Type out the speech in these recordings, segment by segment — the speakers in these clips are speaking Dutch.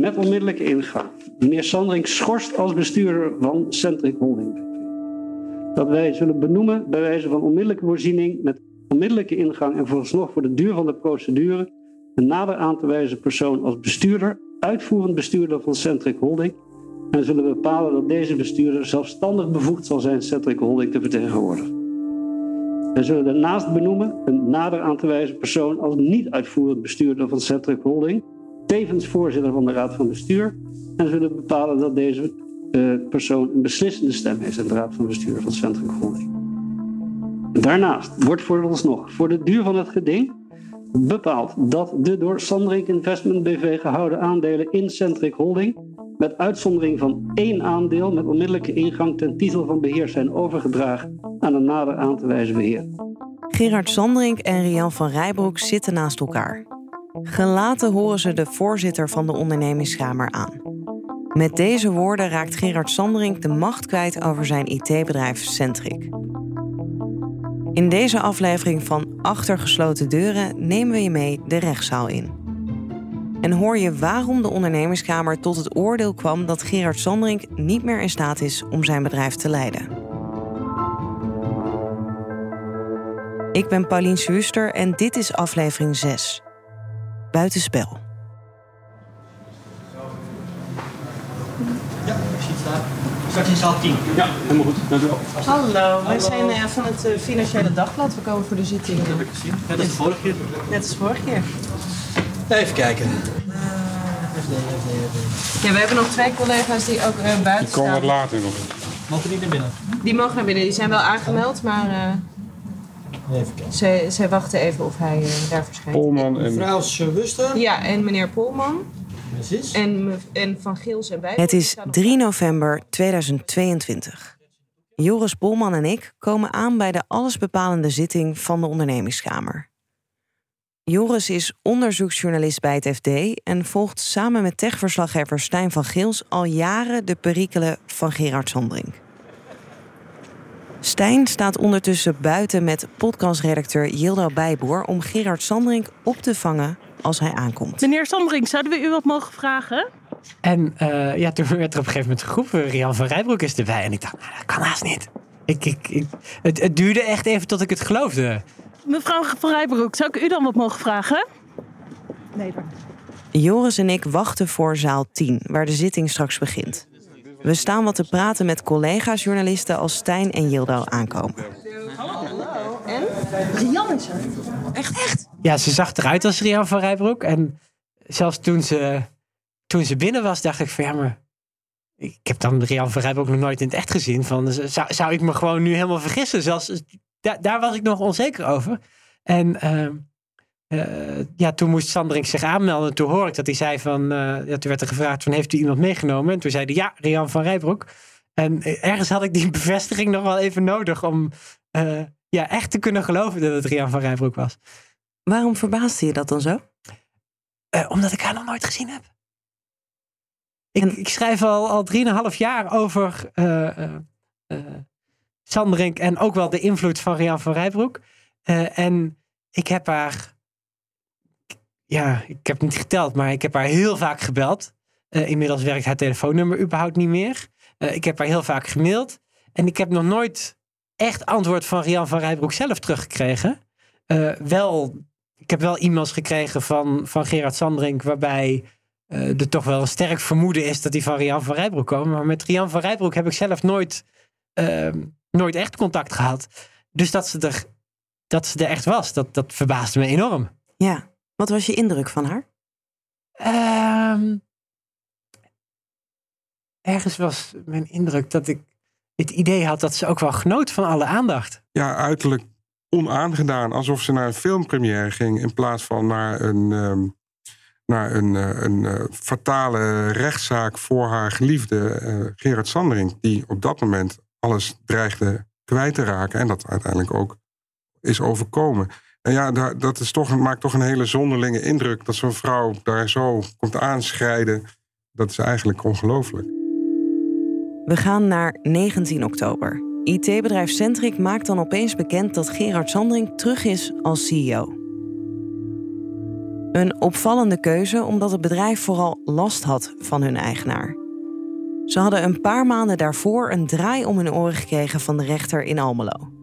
met onmiddellijke ingang meneer Sandring schorst als bestuurder van Centric Holding. Dat wij zullen benoemen bij wijze van onmiddellijke voorziening met onmiddellijke ingang en vooralsnog voor de duur van de procedure een nader aan te wijzen persoon als bestuurder, uitvoerend bestuurder van Centric Holding en zullen bepalen dat deze bestuurder zelfstandig bevoegd zal zijn Centric Holding te vertegenwoordigen. Wij zullen daarnaast benoemen een nader aan te wijzen persoon als niet uitvoerend bestuurder van Centric Holding, tevens voorzitter van de Raad van Bestuur, en zullen bepalen dat deze uh, persoon een beslissende stem heeft in de Raad van Bestuur van Centric Holding. Daarnaast wordt vooralsnog voor de duur van het geding bepaald dat de door Sandring Investment BV gehouden aandelen in Centric Holding met uitzondering van één aandeel met onmiddellijke ingang ten titel van beheer zijn overgedragen aan een nader aan te wijzen beheer. Gerard Sandring en Rian van Rijbroek zitten naast elkaar. Gelaten horen ze de voorzitter van de ondernemingskamer aan. Met deze woorden raakt Gerard Sandring de macht kwijt over zijn IT-bedrijf Centric. In deze aflevering van Achter gesloten deuren nemen we je mee de rechtszaal in. En hoor je waarom de ondernemingskamer tot het oordeel kwam dat Gerard Sandring niet meer in staat is om zijn bedrijf te leiden. Ik ben Paulien Schuster en dit is aflevering 6. Buitenspel. Ja, ik zie het staan. Straks in zaal 10. Ja, helemaal goed. Dank u wel. Hallo, wij zijn uh, van het uh, Financiële Dagblad. We komen voor de zitting. Dat heb ik gezien. Net als vorige keer. Net als vorige keer. Even kijken. Ja, we hebben nog twee collega's die ook uh, buiten Die komen wat staan. later nog. Mogen die naar binnen? Die mogen naar binnen. Die zijn wel aangemeld, maar uh, Even kijken. zij, zij wachten even of hij uh, daar verschijnt. Polman en... Mevrouw Schuster. Ja, en meneer Polman Precies. en, en Van Geel zijn bij. Het is 3 november 2022. Joris Bolman en ik komen aan bij de allesbepalende zitting van de ondernemingskamer. Joris is onderzoeksjournalist bij het FD en volgt samen met techverslaggever Stijn van Geels al jaren de perikelen van Gerard Sandring. Stijn staat ondertussen buiten met podcastredacteur Yildo Bijboer om Gerard Sandring op te vangen als hij aankomt. Meneer Sandring, zouden we u wat mogen vragen? En eh, ja, toen werd er op een gegeven moment geroepen, Rian van Rijbroek is erbij. En ik dacht, nou, dat kan haast niet. Ik, ik, ik, het, het duurde echt even tot ik het geloofde. Mevrouw van Rijbroek, zou ik u dan wat mogen vragen? Nee, hoor. Joris en ik wachten voor zaal 10, waar de zitting straks begint. We staan wat te praten met collega-journalisten als Stijn en Yildo aankomen. Rian is er. Echt, echt? Ja, ze zag eruit als Rian van Rijbroek. En zelfs toen ze, toen ze binnen was, dacht ik van ja, maar... Ik heb dan Rian van Rijbroek nog nooit in het echt gezien. Van, zou, zou ik me gewoon nu helemaal vergissen? Zelfs, daar, daar was ik nog onzeker over. En ehm, eh, ja, toen moest Sandring zich aanmelden. Toen hoorde ik dat hij zei van... eh, ja, toen werd er gevraagd van, heeft u iemand meegenomen? En toen zei hij, ja, Rian van Rijbroek. En eh, ergens had ik die bevestiging nog wel even nodig... om ja, echt te kunnen geloven dat het Rian van Rijbroek was. Waarom verbaasde je dat dan zo? Omdat ik haar nog nooit gezien heb. Ik, En- ik schrijf al, al drieënhalf jaar over Sanderink en ook wel de invloed van Rian van Rijbroek. En ik heb haar, ja, ik heb niet geteld, maar ik heb haar heel vaak gebeld. Eh, inmiddels werkt haar telefoonnummer überhaupt niet meer. Eh, ik heb haar heel vaak gemaild. En ik heb nog nooit echt antwoord van Rian van Rijbroek zelf teruggekregen. Eh, wel ik heb wel e-mails gekregen van, van Gerard Sandring, waarbij er toch wel een sterk vermoeden is dat die van Rian van Rijbroek komen. Maar met Rian van Rijbroek heb ik zelf nooit, ehm, nooit echt contact gehad. Dus dat ze er, dat ze er echt was, dat, dat verbaasde me enorm. Ja, wat was je indruk van haar? Ehm, ergens was mijn indruk dat ik het idee had dat ze ook wel genoot van alle aandacht. Ja, uiterlijk onaangedaan. Alsof ze naar een filmpremière ging in plaats van naar een, ehm, naar een, een fatale rechtszaak voor haar geliefde Gerard Sandering, die op dat moment alles dreigde kwijt te raken en dat uiteindelijk ook is overkomen. En ja, dat is toch, maakt toch een hele zonderlinge indruk dat zo'n vrouw daar zo komt aanschrijden. Dat is eigenlijk ongelooflijk. We gaan naar 19 oktober. IT-bedrijf Centric maakt dan opeens bekend dat Gerard Sandring terug is als CEO. Een opvallende keuze omdat het bedrijf vooral last had van hun eigenaar. Ze hadden een paar maanden daarvoor een draai om hun oren gekregen van de rechter in Almelo.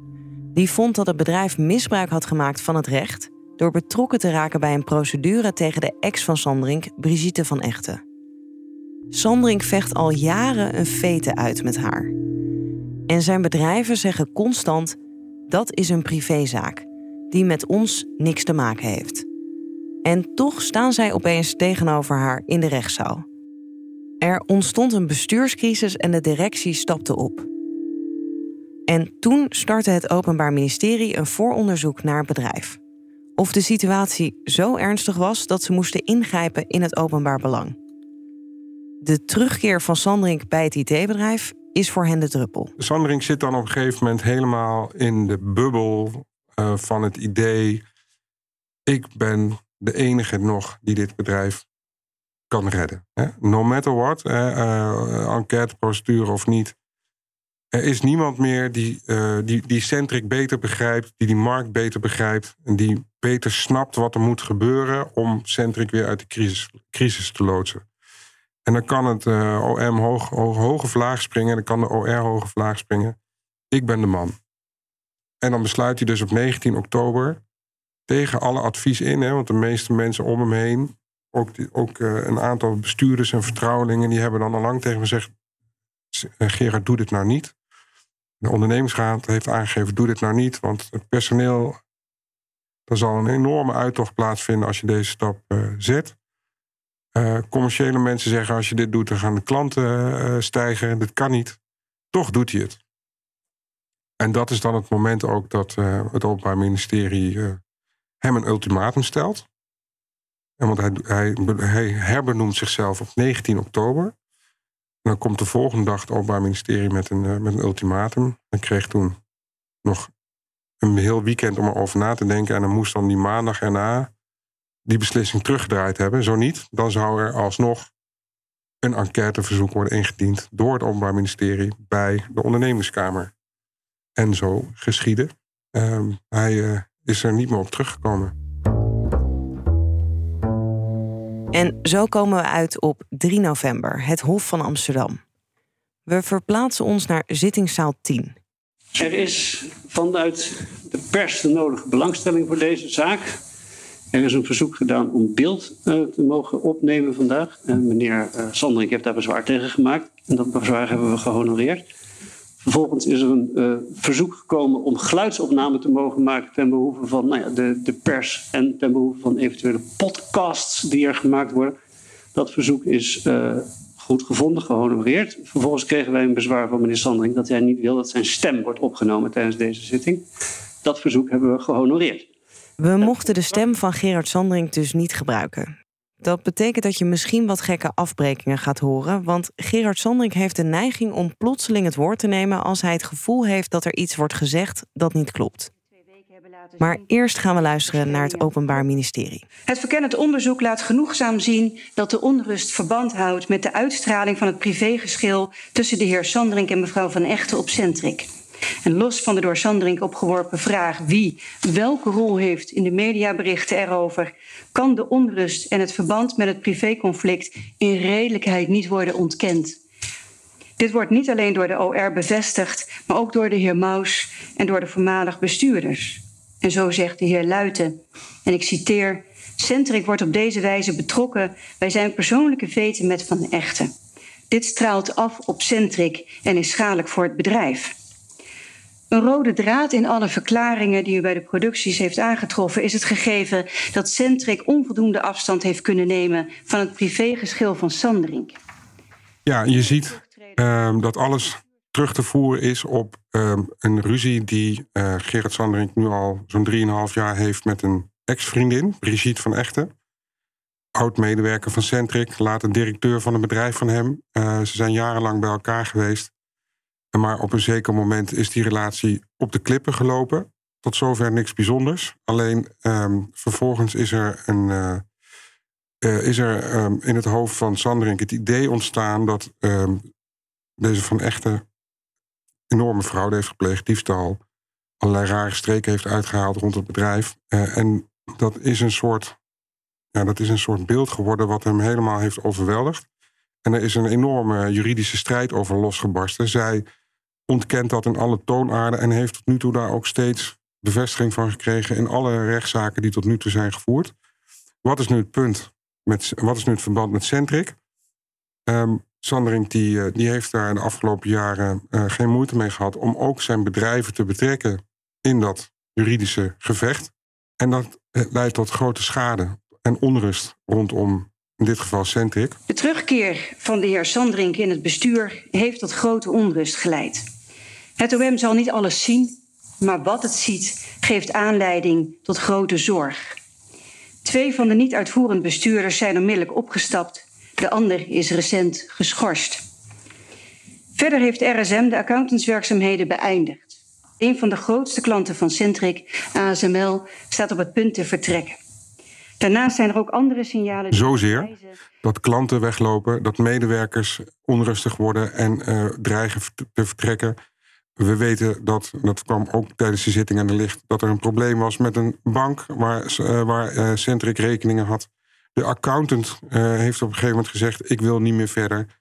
Die vond dat het bedrijf misbruik had gemaakt van het recht door betrokken te raken bij een procedure tegen de ex van Sandring, Brigitte van Echten. Sandring vecht al jaren een fete uit met haar. En zijn bedrijven zeggen constant: dat is een privézaak die met ons niks te maken heeft. En toch staan zij opeens tegenover haar in de rechtszaal. Er ontstond een bestuurscrisis en de directie stapte op. En toen startte het Openbaar Ministerie een vooronderzoek naar het bedrijf. Of de situatie zo ernstig was dat ze moesten ingrijpen in het openbaar belang. De terugkeer van Sandring bij het IT-bedrijf is voor hen de druppel. Sandring zit dan op een gegeven moment helemaal in de bubbel uh, van het idee: ik ben de enige nog die dit bedrijf kan redden. Hè? No matter what, uh, enquêteprocedure of niet. Er is niemand meer die, uh, die, die Centric beter begrijpt, die die markt beter begrijpt en die beter snapt wat er moet gebeuren om Centric weer uit de crisis, crisis te loodsen. En dan kan het uh, OM hoog, hoge vlaag springen en dan kan de OR hoge vlaag springen. Ik ben de man. En dan besluit hij dus op 19 oktober tegen alle advies in, hè, want de meeste mensen om hem heen, ook, ook uh, een aantal bestuurders en vertrouwelingen, die hebben dan al lang tegen me gezegd: Gerard, doe dit nou niet. De ondernemingsraad heeft aangegeven: doe dit nou niet, want het personeel. Er zal een enorme uittocht plaatsvinden als je deze stap uh, zet. Uh, commerciële mensen zeggen: als je dit doet, dan gaan de klanten uh, stijgen. Dat kan niet. Toch doet hij het. En dat is dan het moment ook dat het Openbaar Ministerie hem een ultimatum stelt. En want hij, hij, hij herbenoemt zichzelf op 19 oktober dan komt de volgende dag het Openbaar Ministerie met een, uh, met een ultimatum. Ik kreeg toen nog een heel weekend om erover na te denken. En dan moest dan die maandag erna die beslissing teruggedraaid hebben. Zo niet, dan zou er alsnog een enquêteverzoek worden ingediend door het Openbaar Ministerie bij de ondernemingskamer. En zo geschieden. Uh, hij uh, is er niet meer op teruggekomen. En zo komen we uit op 3 november, het Hof van Amsterdam. We verplaatsen ons naar zittingszaal 10. Er is vanuit de pers de nodige belangstelling voor deze zaak. Er is een verzoek gedaan om beeld uh, te mogen opnemen vandaag. En meneer uh, Sandring heeft daar bezwaar tegen gemaakt. En dat bezwaar hebben we gehonoreerd. Vervolgens is er een uh, verzoek gekomen om geluidsopname te mogen maken ten behoeve van nou ja, de, de pers en ten behoeve van eventuele podcasts die er gemaakt worden. Dat verzoek is uh, goed gevonden, gehonoreerd. Vervolgens kregen wij een bezwaar van meneer Sandring dat hij niet wil dat zijn stem wordt opgenomen tijdens deze zitting. Dat verzoek hebben we gehonoreerd. We mochten de stem van Gerard Sandring dus niet gebruiken. Dat betekent dat je misschien wat gekke afbrekingen gaat horen, want Gerard Sandring heeft de neiging om plotseling het woord te nemen als hij het gevoel heeft dat er iets wordt gezegd dat niet klopt. Maar eerst gaan we luisteren naar het Openbaar Ministerie. Het verkennend onderzoek laat genoegzaam zien dat de onrust verband houdt met de uitstraling van het privégeschil tussen de heer Sandring en mevrouw Van Echten op Centric. En los van de door Sandring opgeworpen vraag wie welke rol heeft in de mediaberichten erover, kan de onrust en het verband met het privéconflict in redelijkheid niet worden ontkend. Dit wordt niet alleen door de OR bevestigd, maar ook door de heer Maus en door de voormalig bestuurders. En zo zegt de heer Luiten, en ik citeer: Centric wordt op deze wijze betrokken bij zijn persoonlijke veten met Van Echten. Dit straalt af op Centric en is schadelijk voor het bedrijf. Een rode draad in alle verklaringen die u bij de producties heeft aangetroffen is het gegeven dat Centric onvoldoende afstand heeft kunnen nemen van het privégeschil van Sandring. Ja, je ziet uh, dat alles terug te voeren is op uh, een ruzie die uh, Gerard Sandring nu al zo'n 3,5 jaar heeft met een ex-vriendin, Brigitte van Echten. oud-medewerker van Centric, later directeur van een bedrijf van hem. Uh, ze zijn jarenlang bij elkaar geweest. Maar op een zeker moment is die relatie op de klippen gelopen. Tot zover niks bijzonders. Alleen um, vervolgens is er, een, uh, uh, is er um, in het hoofd van Sanderink het idee ontstaan dat um, deze van echte enorme fraude heeft gepleegd, diefstal, allerlei rare streken heeft uitgehaald rond het bedrijf. Uh, en dat is een soort ja, dat is een soort beeld geworden wat hem helemaal heeft overweldigd. En er is een enorme juridische strijd over losgebarsten. Zij ontkent dat in alle toonaarden en heeft tot nu toe daar ook steeds bevestiging van gekregen in alle rechtszaken die tot nu toe zijn gevoerd. Wat is nu het punt? Met, wat is nu het verband met Centric? Um, Sandering die, eh, die heeft daar de afgelopen jaren uh, geen moeite mee gehad om ook zijn bedrijven te betrekken in dat juridische gevecht. En dat eh, leidt tot grote schade en onrust rondom in dit geval Centric. De terugkeer van de heer Sandrink in het bestuur heeft tot grote onrust geleid. Het OM zal niet alles zien, maar wat het ziet geeft aanleiding tot grote zorg. Twee van de niet uitvoerend bestuurders zijn onmiddellijk opgestapt. De ander is recent geschorst. Verder heeft RSM de accountantswerkzaamheden beëindigd. Een van de grootste klanten van Centric, ASML, staat op het punt te vertrekken. Daarnaast zijn er ook andere signalen. Zozeer dat klanten weglopen, dat medewerkers onrustig worden en uh, dreigen te vertrekken. We weten dat, dat kwam ook tijdens de zitting aan de licht, dat er een probleem was met een bank waar, uh, waar uh, Centric rekeningen had. De accountant heeft op een gegeven moment gezegd: Ik wil niet meer verder.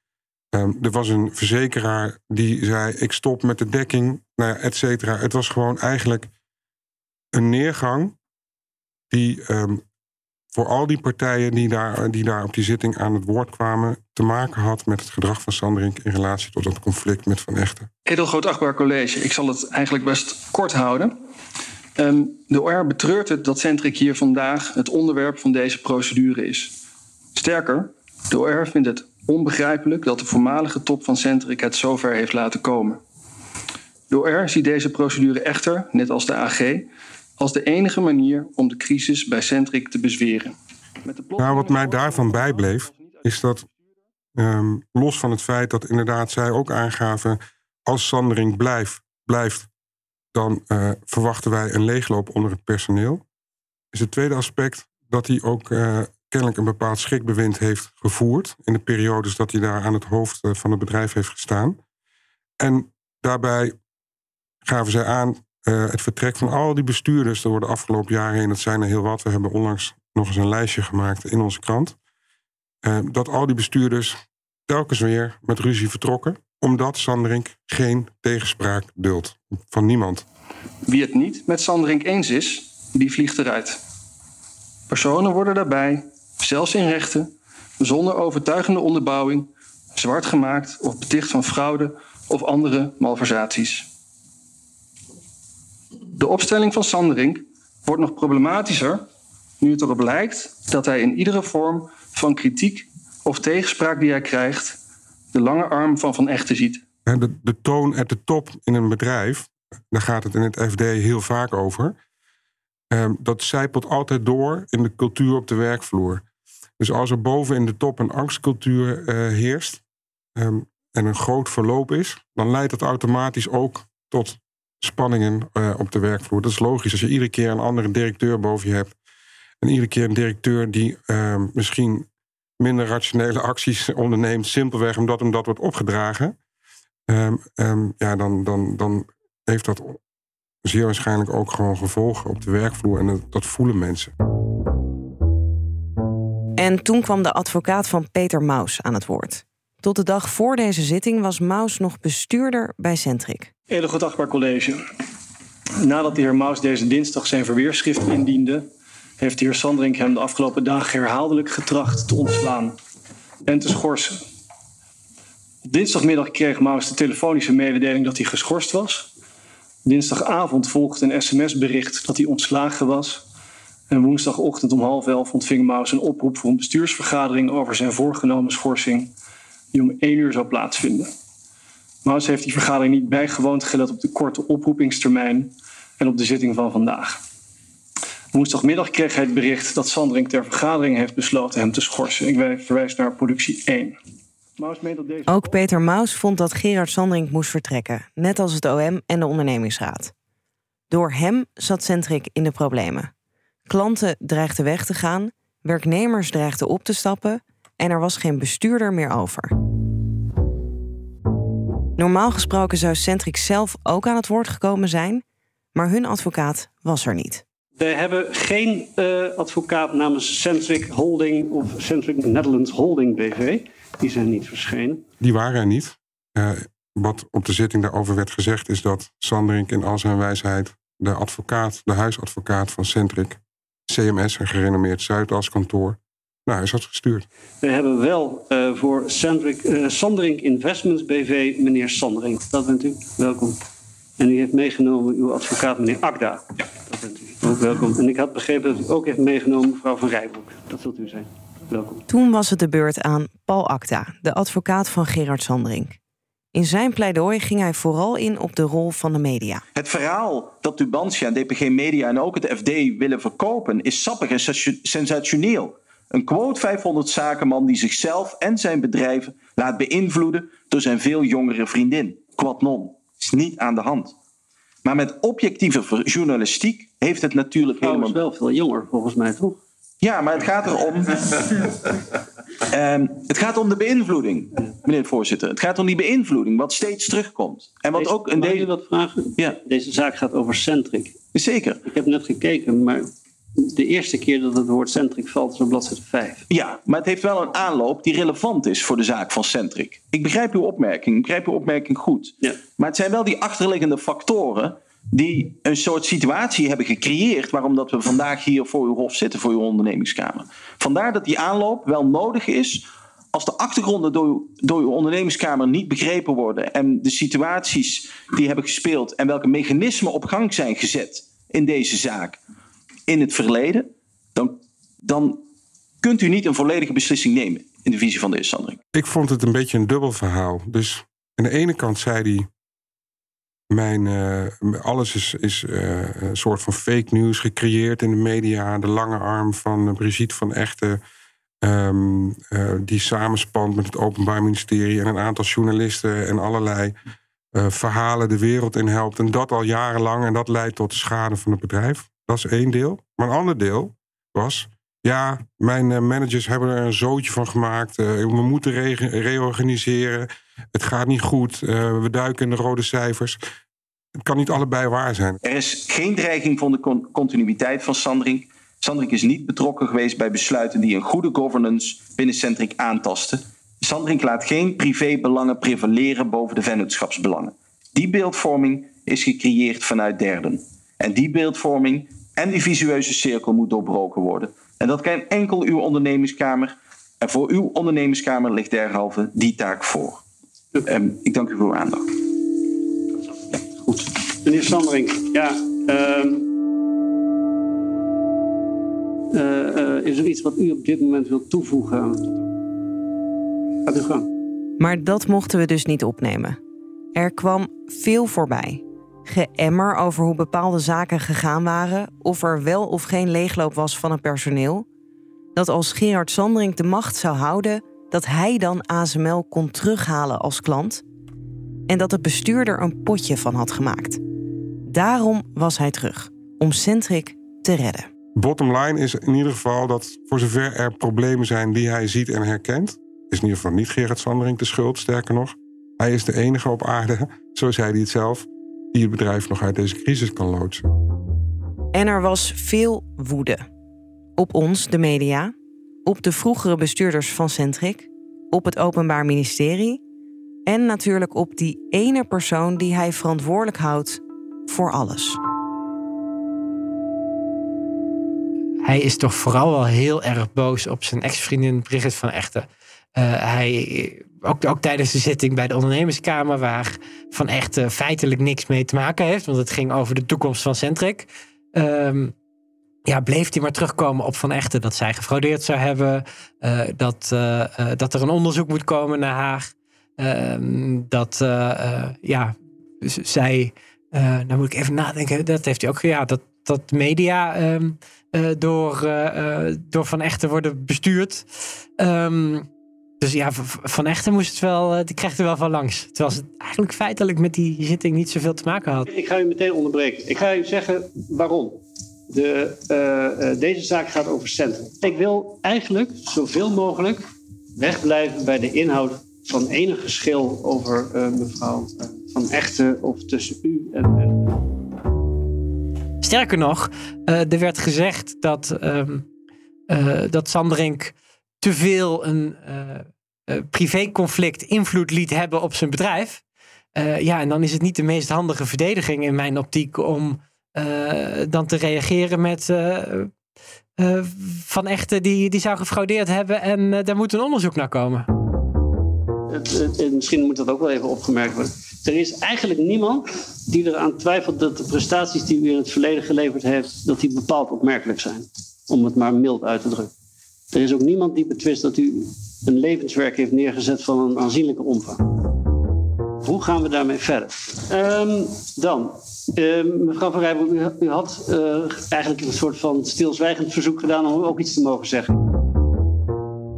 Um, er was een verzekeraar die zei: Ik stop met de dekking, nou ja, et cetera. Het was gewoon eigenlijk een neergang die um, voor al die partijen die daar, die op die zitting aan het woord kwamen, te maken had met het gedrag van Sanderink in relatie tot dat conflict met Van Echten. Edelgroot Achtbaar College, ik zal het eigenlijk best kort houden. Um, de OR betreurt het dat Centric hier vandaag het onderwerp van deze procedure is. Sterker, de OR vindt het onbegrijpelijk dat de voormalige top van Centric het zover heeft laten komen. De OR ziet deze procedure echter, net als de AG, als de enige manier om de crisis bij Centric te bezweren. Nou, wat mij daarvan bijbleef, is dat um, los van het feit dat inderdaad zij ook aangaven, als Sandering blijft, blijft dan uh, verwachten wij een leegloop onder het personeel. Is het tweede aspect dat hij ook uh, kennelijk een bepaald schrikbewind heeft gevoerd in de periodes dat hij daar aan het hoofd uh, van het bedrijf heeft gestaan. En daarbij gaven zij aan uh, het vertrek van al die bestuurders door de afgelopen jaren heen, dat zijn er heel wat. We hebben onlangs nog eens een lijstje gemaakt in onze krant. Uh, dat al die bestuurders telkens weer met ruzie vertrokken, omdat Sanderink geen tegenspraak duldt van niemand. Wie het niet met Sanderink eens is, die vliegt eruit. Personen worden daarbij, zelfs in rechten, zonder overtuigende onderbouwing, zwart gemaakt of beticht van fraude of andere malversaties. De opstelling van Sanderink wordt nog problematischer nu het erop lijkt dat hij in iedere vorm van kritiek of tegenspraak die hij krijgt, de lange arm van Van Echten ziet. De, toon at de top in een bedrijf, daar gaat het in het FD heel vaak over. Um, dat zijpelt altijd door in de cultuur op de werkvloer. Dus als er boven in de top een angstcultuur uh, heerst um, en een groot verloop is, dan leidt dat automatisch ook tot spanningen uh, op de werkvloer. Dat is logisch. Als je iedere keer een andere directeur boven je hebt. En iedere keer een directeur die uh, misschien minder rationele acties onderneemt. Simpelweg omdat hem dat wordt opgedragen. Um, um, ja, dan, dan, dan heeft dat zeer waarschijnlijk ook gewoon gevolgen op de werkvloer. En dat, dat voelen mensen. En toen kwam de advocaat van Peter Maus aan het woord. Tot de dag voor deze zitting was Maus nog bestuurder bij Centric. Hele goed achtbaar college. Nadat de heer Maus deze dinsdag zijn verweerschrift indiende, heeft de heer Sanderink hem de afgelopen dagen herhaaldelijk getracht te ontslaan en te schorsen. Op dinsdagmiddag kreeg Maus de telefonische mededeling dat hij geschorst was. Dinsdagavond volgde een sms-bericht dat hij ontslagen was. En woensdagochtend om half elf ontving Maus een oproep voor een bestuursvergadering over zijn voorgenomen schorsing, die om één uur zou plaatsvinden. Maus heeft die vergadering niet bijgewoond, gelet op de korte oproepingstermijn en op de zitting van vandaag. Woensdagmiddag kreeg hij het bericht dat Sandring ter vergadering heeft besloten hem te schorsen. Ik verwijs naar productie 1. Ook Peter Maus vond dat Gerard Sandring moest vertrekken, net als het OM en de ondernemingsraad. Door hem zat Centric in de problemen. Klanten dreigden weg te gaan, werknemers dreigden op te stappen en er was geen bestuurder meer over. Normaal gesproken zou Centric zelf ook aan het woord gekomen zijn, maar hun advocaat was er niet. We hebben geen uh, advocaat namens Centric Holding of Centric Netherlands Holding BV. Die zijn niet verschenen. Die waren er niet. Uh, wat op de zitting daarover werd gezegd is dat Sanderink in al zijn wijsheid de advocaat, de huisadvocaat van Centric, CMS, een gerenommeerd Zuidaskantoor, naar huis had gestuurd. We hebben wel uh, voor Centric, uh, Sanderink Investments BV meneer Sanderink. Dat bent u. Welkom. En u heeft meegenomen uw advocaat meneer Akda. Ja. Dat bent u. Ook welkom. En ik had begrepen dat u ook heeft meegenomen mevrouw van Rijbroek. Dat zult u zijn. Welkom. Toen was het de beurt aan Paul Akda, de advocaat van Gerard Sanderink. In zijn pleidooi ging hij vooral in op de rol van de media. Het verhaal dat Tubantia, DPG Media en ook het FD willen verkopen is sappig en sensationeel. Een quote 500 zakenman die zichzelf en zijn bedrijven laat beïnvloeden door zijn veel jongere vriendin. Quad non. Is niet aan de hand. Maar met objectieve journalistiek heeft het natuurlijk helemaal... is wel veel jonger volgens mij, toch? Ja, maar het gaat erom. um, het gaat om de beïnvloeding, meneer de voorzitter. Het gaat om die beïnvloeding, wat steeds terugkomt. En wat deze, ook in deze. wat vragen? Ja. Deze zaak gaat over Centric. Zeker. Ik heb net gekeken, maar de eerste keer dat het woord Centric valt is op bladzijde 5. Ja, maar het heeft wel een aanloop die relevant is voor de zaak van Centric. Ik begrijp uw opmerking, ik begrijp uw opmerking goed. Ja. Maar het zijn wel die achterliggende factoren die een soort situatie hebben gecreëerd waarom dat we vandaag hier voor uw hof zitten, voor uw ondernemingskamer. Vandaar dat die aanloop wel nodig is als de achtergronden door, door uw ondernemingskamer niet begrepen worden en de situaties die hebben gespeeld en welke mechanismen op gang zijn gezet in deze zaak in het verleden, dan, dan kunt u niet een volledige beslissing nemen in de visie van de heer Sandring. Ik vond het een beetje een dubbel verhaal. Dus aan de ene kant zei hij mijn, uh, alles is, is uh, een soort van fake news gecreëerd in de media. De lange arm van Brigitte van Echten. Uh, die samenspant met het Openbaar Ministerie en een aantal journalisten en allerlei verhalen de wereld in helpt. En dat al jarenlang. En dat leidt tot de schade van het bedrijf. Dat is één deel. Maar een ander deel was. Ja, mijn managers hebben er een zootje van gemaakt. we moeten re reorganiseren. Het gaat niet goed. we duiken in de rode cijfers. Het kan niet allebei waar zijn. Er is geen dreiging van de continuïteit van Sandring. Sandring is niet betrokken geweest bij besluiten die een goede governance binnen Centric aantasten. Sandring laat geen privébelangen prevaleren boven de vennootschapsbelangen. Die beeldvorming is gecreëerd vanuit derden. En die beeldvorming en die visueuze cirkel moet doorbroken worden. En dat kan enkel uw ondernemingskamer. En voor uw ondernemingskamer ligt derhalve die taak voor. Um, ik dank u voor uw aandacht. Goed. Meneer Sandring, ja. Uh, uh, uh, is er iets wat u op dit moment wilt toevoegen? Gaat u gang. Maar dat mochten we dus niet opnemen. Er kwam veel voorbij. Geëmmer over hoe bepaalde zaken gegaan waren, of er wel of geen leegloop was van het personeel. Dat als Gerard Sandring de macht zou houden, dat hij dan ASML kon terughalen als klant en dat de bestuurder een potje van had gemaakt. Daarom was hij terug, om Centric te redden. Bottom line is in ieder geval dat voor zover er problemen zijn die hij ziet en herkent, is in ieder geval niet Gerard Sandering de schuld, sterker nog. Hij is de enige op aarde, zo zei hij het zelf, die het bedrijf nog uit deze crisis kan loodsen. En er was veel woede. Op ons, de media, op de vroegere bestuurders van Centric, op het Openbaar Ministerie en natuurlijk op die ene persoon die hij verantwoordelijk houdt voor alles. Hij is toch vooral wel heel erg boos op zijn ex-vriendin Brigitte van Echten. Uh, hij, ook, ook, tijdens de zitting bij de ondernemerskamer, waar Van Echten feitelijk niks mee te maken heeft, want het ging over de toekomst van Centric. Um, ja, bleef hij maar terugkomen op Van Echten dat zij gefraudeerd zou hebben, uh, dat, uh, dat er een onderzoek moet komen naar haar. Ehm, dat ja, zij, nou moet ik even nadenken, dat heeft hij ook, ja, dat dat media ehm, eh, door, door Van Echten worden bestuurd. Um, dus ja, Van Echten moest het wel, die krijgt er wel van langs. Terwijl het eigenlijk feitelijk met die zitting niet zoveel te maken had. Ik ga u meteen onderbreken. Ik ga u zeggen waarom. De, deze zaak gaat over centrum. Ik wil eigenlijk zoveel mogelijk wegblijven bij de inhoud van enig geschil over mevrouw Van Echten of tussen u en, en Sterker nog, uh, er werd gezegd dat, um, uh, dat Sanderink te veel een uh, privéconflict invloed liet hebben op zijn bedrijf. ja, en dan is het niet de meest handige verdediging in mijn optiek om dan te reageren met van echte die, die zou gefraudeerd hebben en daar moet een onderzoek naar komen. misschien moet dat ook wel even opgemerkt worden. Er is eigenlijk niemand die eraan twijfelt dat de prestaties die u in het verleden geleverd heeft, dat die bepaald opmerkelijk zijn. Om het maar mild uit te drukken. Er is ook niemand die betwist dat u een levenswerk heeft neergezet van een aanzienlijke omvang. Hoe gaan we daarmee verder? Um, dan, uh, mevrouw Van Rijbroek, u, u had uh, eigenlijk een soort van stilzwijgend verzoek gedaan om ook iets te mogen zeggen.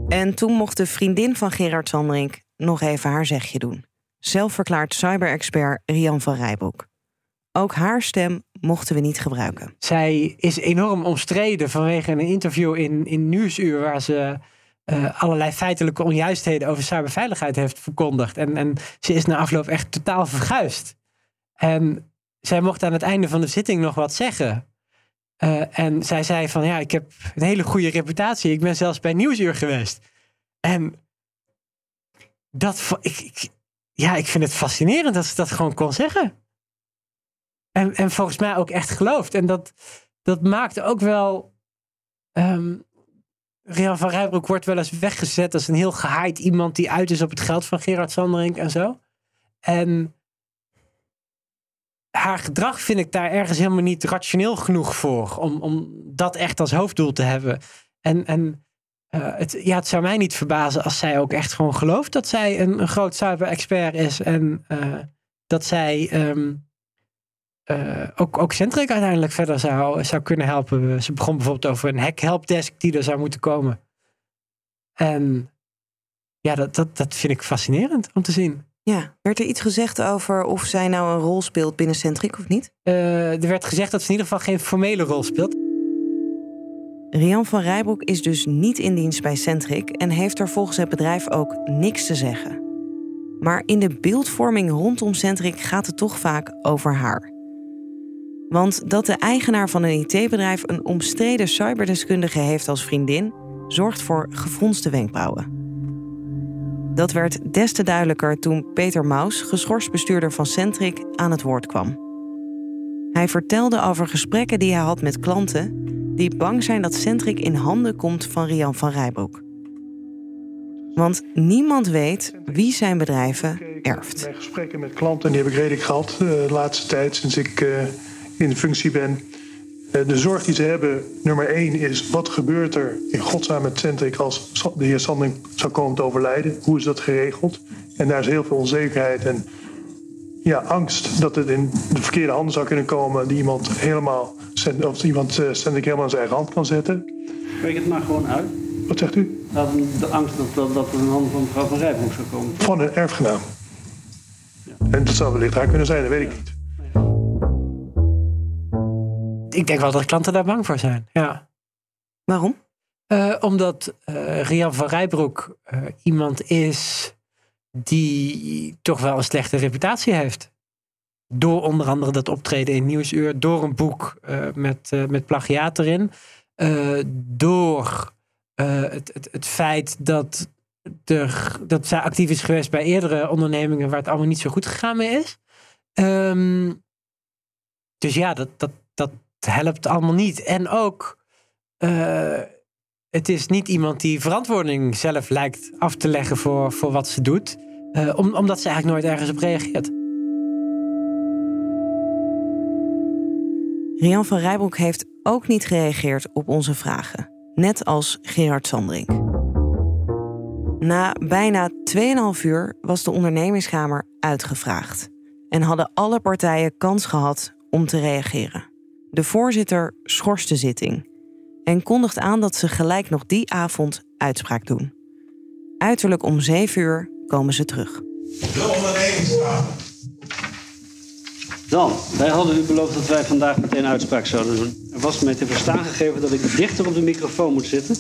En toen mocht de vriendin van Gerard Sandring nog even haar zegje doen zelfverklaard cyberexpert Rian van Rijbroek. Ook haar stem mochten we niet gebruiken. Zij is enorm omstreden vanwege een interview in, in Nieuwsuur... waar ze uh, allerlei feitelijke onjuistheden over cyberveiligheid heeft verkondigd. En, en ze is na afloop echt totaal verguisd. En zij mocht aan het einde van de zitting nog wat zeggen. Uh, en zij zei van ja, ik heb een hele goede reputatie. Ik ben zelfs bij Nieuwsuur geweest. En dat, ik, ik, ja, ik vind het fascinerend dat ze dat gewoon kon zeggen. En, en volgens mij ook echt gelooft. En dat, dat maakt ook wel. Um, Rian van Rijbroek wordt wel eens weggezet als een heel gehaaid iemand die uit is op het geld van Gerard Sanderink en zo. En haar gedrag vind ik daar ergens helemaal niet rationeel genoeg voor. Om, om dat echt als hoofddoel te hebben. En, en uh, het, ja, het zou mij niet verbazen als zij ook echt gewoon gelooft dat zij een, een groot cyber-expert is. En uh, dat zij um, uh, ook, ook Centric uiteindelijk verder zou, zou kunnen helpen. Ze begon bijvoorbeeld over een hack-helpdesk die er zou moeten komen. En ja, dat, dat, dat vind ik fascinerend om te zien. Ja, werd er iets gezegd over of zij nou een rol speelt binnen Centric of niet? er werd gezegd dat ze in ieder geval geen formele rol speelt. Rian van Rijbroek is dus niet in dienst bij Centric en heeft er volgens het bedrijf ook niks te zeggen. Maar in de beeldvorming rondom Centric gaat het toch vaak over haar. Want dat de eigenaar van een IT-bedrijf een omstreden cyberdeskundige heeft als vriendin, zorgt voor gefronste wenkbrauwen. Dat werd des te duidelijker toen Peter Maus, geschorst bestuurder van Centric, aan het woord kwam. Hij vertelde over gesprekken die hij had met klanten die bang zijn dat Centric in handen komt van Rian van Rijbroek. Want niemand weet wie zijn bedrijven erft. Mijn gesprekken met klanten die heb ik redelijk gehad uh, de laatste tijd sinds ik uh, in de functie ben. Uh, de zorg die ze hebben, nummer één, is wat gebeurt er in godsnaam met Centric als de heer Sanding zou komen te overlijden? Hoe is dat geregeld? En daar is heel veel onzekerheid en ja, angst dat het in de verkeerde handen zou kunnen komen, die iemand helemaal of iemand uh, Centric helemaal aan zijn eigen hand kan zetten. Spreek het maar gewoon uit. Wat zegt u? de angst dat, dat, dat er een hand van mevrouw Van Rijbroek zou komen. Van een erfgenaam. Ja. En dat zou wellicht haar kunnen zijn, dat weet ik niet. Ik denk wel dat klanten daar bang voor zijn, ja. Waarom? Uh, omdat uh, Rian van Rijbroek uh, iemand is die toch wel een slechte reputatie heeft. Door onder andere dat optreden in Nieuwsuur, door een boek met, met plagiaat erin, door het, het, het feit dat, er, dat zij actief is geweest bij eerdere ondernemingen waar het allemaal niet zo goed gegaan mee is. Um, dus ja, dat, dat, dat helpt allemaal niet. En ook, het is niet iemand die verantwoording zelf lijkt af te leggen voor, voor wat ze doet. Om, omdat ze eigenlijk nooit ergens op reageert. Rian van Rijbroek heeft ook niet gereageerd op onze vragen, net als Gerard Sandring. Na bijna 2,5 uur was de ondernemingskamer uitgevraagd en hadden alle partijen kans gehad om te reageren. De voorzitter schorst de zitting en kondigt aan dat ze gelijk nog die avond uitspraak doen. Uiterlijk om zeven uur komen ze terug. Dan, wij hadden u beloofd dat wij vandaag meteen uitspraak zouden doen. Er was mij te verstaan gegeven dat ik dichter op de microfoon moet zitten.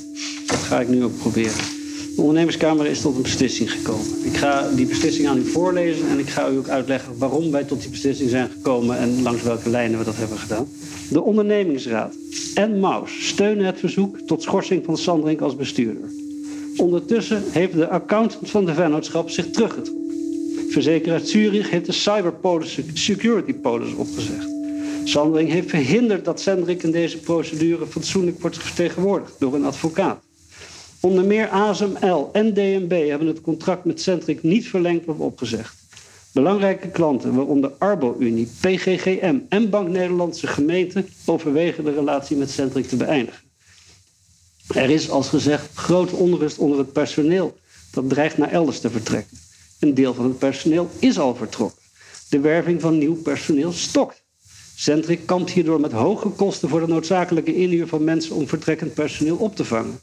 Dat ga ik nu ook proberen. De ondernemerskamer is tot een beslissing gekomen. Ik ga die beslissing aan u voorlezen en ik ga u ook uitleggen waarom wij tot die beslissing zijn gekomen en langs welke lijnen we dat hebben gedaan. De ondernemingsraad en Maus steunen het verzoek tot schorsing van Sandring als bestuurder. Ondertussen heeft de accountant van de vennootschap zich teruggetrokken. Verzekeraar Zurich heeft de Cyberpolis Security Polis opgezegd. Sandring heeft verhinderd dat Sendrik in deze procedure fatsoenlijk wordt vertegenwoordigd door een advocaat. Onder meer ASML en DNB hebben het contract met Centric niet verlengd of opgezegd. Belangrijke klanten, waaronder Arbo-Unie, PGGM en Bank Nederlandse Gemeente, overwegen de relatie met Centric te beëindigen. Er is, als gezegd, grote onrust onder het personeel dat dreigt naar elders te vertrekken. Een deel van het personeel is al vertrokken. De werving van nieuw personeel stokt. Centric kampt hierdoor met hoge kosten voor de noodzakelijke inhuur van mensen om vertrekkend personeel op te vangen.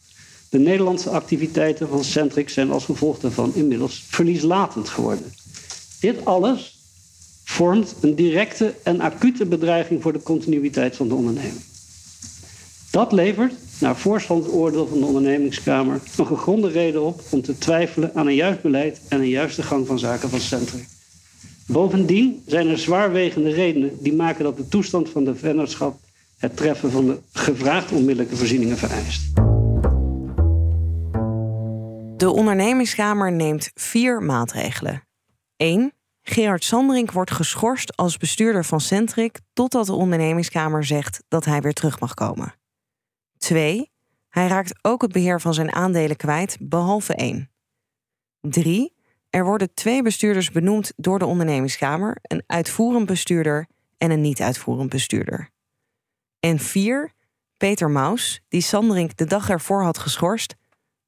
De Nederlandse activiteiten van Centric zijn als gevolg daarvan inmiddels verlieslatend geworden. Dit alles vormt een directe en acute bedreiging voor de continuïteit van de onderneming. Dat levert, naar voorstandsoordeel van de ondernemingskamer, een gegronde reden op om te twijfelen aan een juist beleid en een juiste gang van zaken van Centric. Bovendien zijn er zwaarwegende redenen die maken dat de toestand van de vennootschap het treffen van de gevraagde onmiddellijke voorzieningen vereist. De ondernemingskamer neemt vier maatregelen. 1. Gerard Sanderink wordt geschorst als bestuurder van Centric totdat de ondernemingskamer zegt dat hij weer terug mag komen. 2. Hij raakt ook het beheer van zijn aandelen kwijt, behalve één. 3. Er worden twee bestuurders benoemd door de ondernemingskamer: een uitvoerend bestuurder en een niet-uitvoerend bestuurder. En 4. Peter Maus, die Sanderink de dag ervoor had geschorst,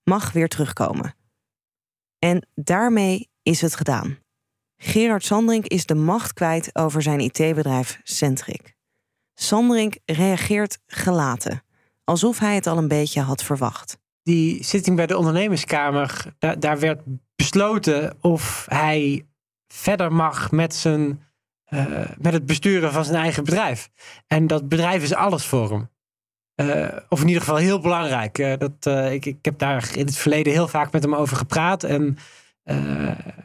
mag weer terugkomen. En daarmee is het gedaan. Gerard Sandrink is de macht kwijt over zijn IT-bedrijf Centric. Sandrink reageert gelaten, alsof hij het al een beetje had verwacht. Die zitting bij de ondernemerskamer, daar, werd besloten of hij verder mag met, zijn, uh, met het besturen van zijn eigen bedrijf. En dat bedrijf is alles voor hem. Uh, of in ieder geval heel belangrijk. Uh, dat, uh, ik, ik heb daar in het verleden heel vaak met hem over gepraat. En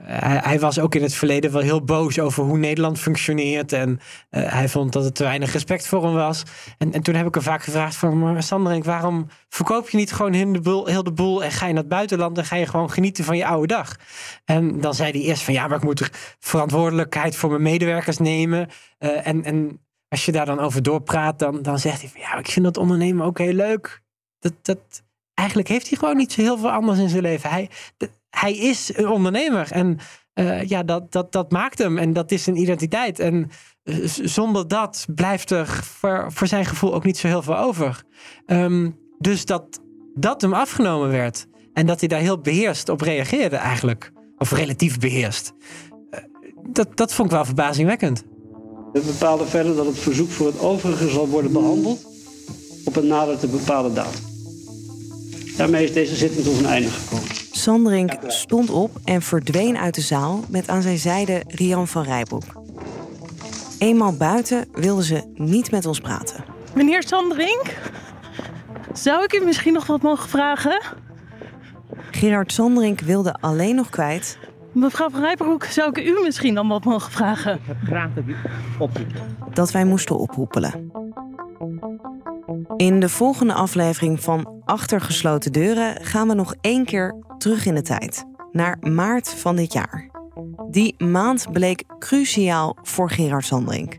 hij, hij, was ook in het verleden wel heel boos over hoe Nederland functioneert. En hij vond dat er te weinig respect voor hem was. En, en toen heb ik hem vaak gevraagd van... Sanderink, waarom verkoop je niet gewoon heel de, boel, heel de boel... en ga je naar het buitenland en ga je gewoon genieten van je oude dag? En dan zei hij eerst van... ja, maar ik moet er verantwoordelijkheid voor mijn medewerkers nemen. en, en als je daar dan over doorpraat, dan, dan zegt hij van ja, ik vind dat ondernemen ook heel leuk. Dat, dat, eigenlijk heeft hij gewoon niet zo heel veel anders in zijn leven. Hij, hij is een ondernemer en uh, ja, dat, dat, dat maakt hem en dat is zijn identiteit. En uh, zonder dat blijft er voor, voor zijn gevoel ook niet zo heel veel over. Um, dus dat dat hem afgenomen werd en dat hij daar heel beheerst op reageerde eigenlijk, of relatief beheerst, uh, dat, dat vond ik wel verbazingwekkend. We bepalen verder dat het verzoek voor het overige zal worden behandeld op een nader te bepalen datum. Daarmee is deze zitting tot een einde gekomen. Sandrink stond op en verdween uit de zaal met aan zijn zijde Rian van Rijbroek. Eenmaal buiten wilden ze niet met ons praten. Meneer Sandrink, zou ik u misschien nog wat mogen vragen? Gerard Sandrink wilde alleen nog kwijt Mevrouw van Rijbroek, zou ik u misschien dan wat mogen vragen? Ik heb graag dat u. Dat wij moesten oproepelen. In de volgende aflevering van Achter gesloten deuren gaan we nog één keer terug in de tijd. Naar maart van dit jaar. Die maand bleek cruciaal voor Gerard Sandrink.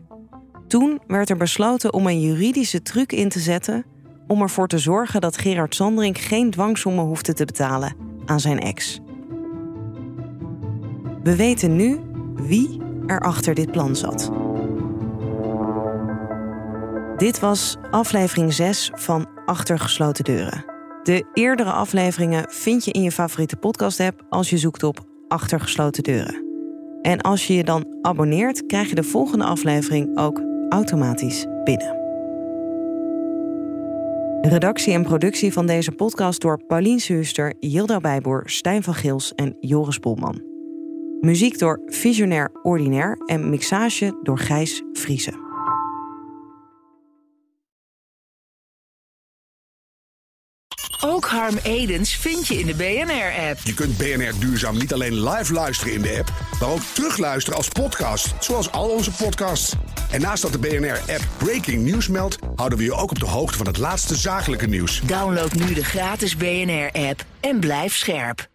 Toen werd er besloten om een juridische truc in te zetten om ervoor te zorgen dat Gerard Sandrink geen dwangsommen hoefde te betalen aan zijn ex. We weten nu wie er achter dit plan zat. Dit was aflevering 6 van Achter gesloten deuren. De eerdere afleveringen vind je in je favoriete podcast-app als je zoekt op Achter gesloten deuren. En als je je dan abonneert, krijg je de volgende aflevering ook automatisch binnen. Redactie en productie van deze podcast door Paulien Suuster, Yilda Bijboer, Stijn van Gils en Joris Polman. Muziek door Visionair Ordinair en mixage door Gijs Vriezen. Ook Harm Edens vind je in de BNR-app. Je kunt BNR Duurzaam niet alleen live luisteren in de app, maar ook terugluisteren als podcast, zoals al onze podcasts. En naast dat de BNR-app Breaking News meldt, houden we je ook op de hoogte van het laatste zakelijke nieuws. Download nu de gratis BNR-app en blijf scherp.